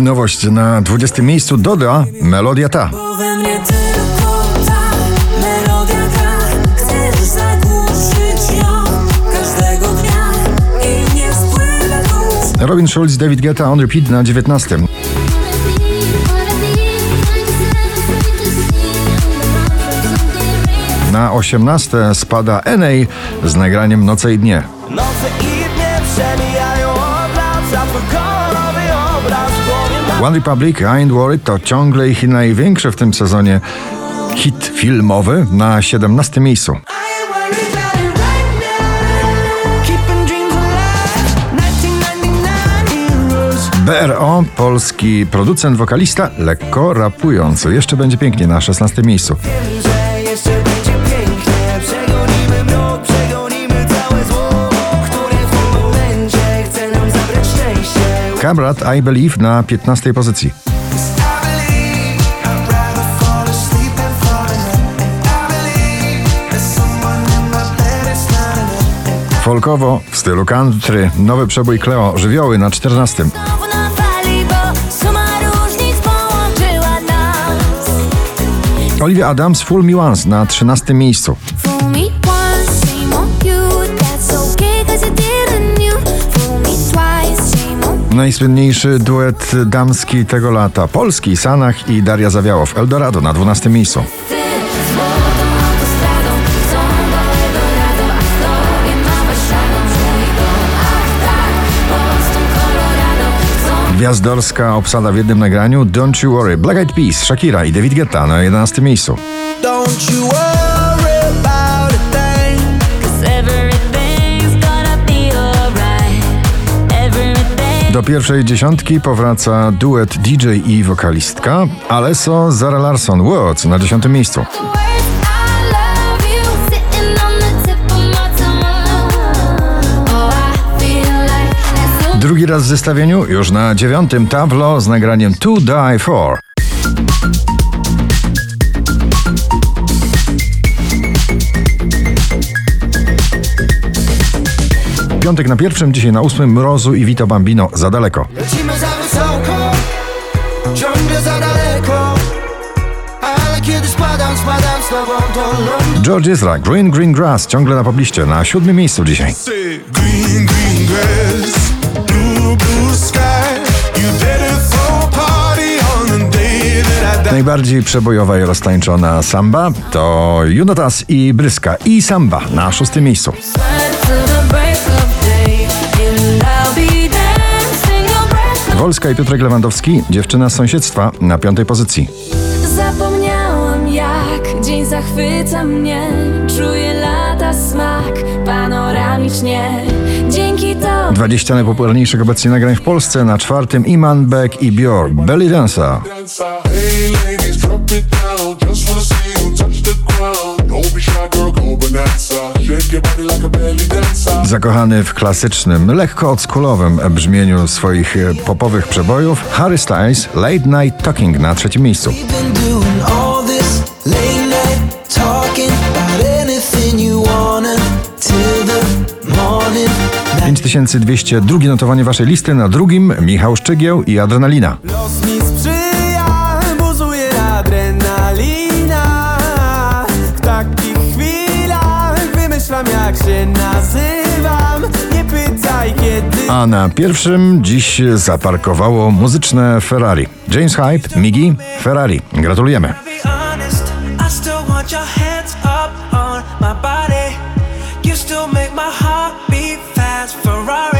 Nowość na 20 miejscu Doda, melodia ta. Robin Schulz, David Guetta on repeat na 19. Na 18 spada NA z nagraniem Noce i Dnie. Noce i dnie przemijają One Republic, I Ain't Worried to ciągle ich największy w tym sezonie hit filmowy na 17 miejscu. Keeping dreams alive 1999 heroes BRO, polski producent, wokalista, lekko rapujący. Jeszcze będzie pięknie na 16 miejscu. Kamrat, I Believe na 15 pozycji. Folkowo, w stylu country, nowy przebój Cleo, żywioły na 14. Znowu na fali, bo suma różnic połączyła nas Olivia Adams, Full Me Once na 13 miejscu. Najsłynniejszy duet damski tego lata. Polski, Sanach i Daria Zawiałow. Eldorado na 12 miejscu. Gwiazdorska obsada w jednym nagraniu Don't You Worry, Black Eyed Peas, Shakira i David Guetta na 11 miejscu. Don't you worry Do pierwszej dziesiątki powraca duet DJ i wokalistka Alesso Zara Larson Words na 10 miejscu. Drugi raz w zestawieniu, już na dziewiątym Tablo z nagraniem To Die For. Piątek na pierwszym, dzisiaj na ósmym Mrozu i Vito Bambino za daleko. Lecimy za wysoko Ciągle za daleko Ale kiedy spadam, spadam z tobą do lądu George Ezra, Green Green Grass ciągle na pobliście, na siódmym miejscu dzisiaj. Green, green grass, blue, blue sky. You better throw a party on the day that I die. Najbardziej przebojowa i roztańczona samba to Junotas i Bryska i samba na szóstym miejscu. Wolska i Piotrek Lewandowski, dziewczyna z sąsiedztwa na piątej pozycji. Zapomniałam jak dzień zachwyca mnie Czuję lata smak panoramicznie Dzięki tobie 20 najpopularniejszych obecnie nagrań w Polsce na czwartym Iman Beck i Björk, Belly Dancer. Dancer. Hey Zakochany w klasycznym, lekko odskulowym brzmieniu swoich e, popowych przebojów, Harry Styles, Late Night Talking na trzecim miejscu. Till the morning 5202 notowanie waszej listy, na drugim Michał Szczygieł i Adrenalina. Wymyślam jak się nazywam Nie pytaj kiedy A na pierwszym dziś zaparkowało muzyczne Ferrari. James Hype, Migi, Ferrari. Gratulujemy. Ferrari.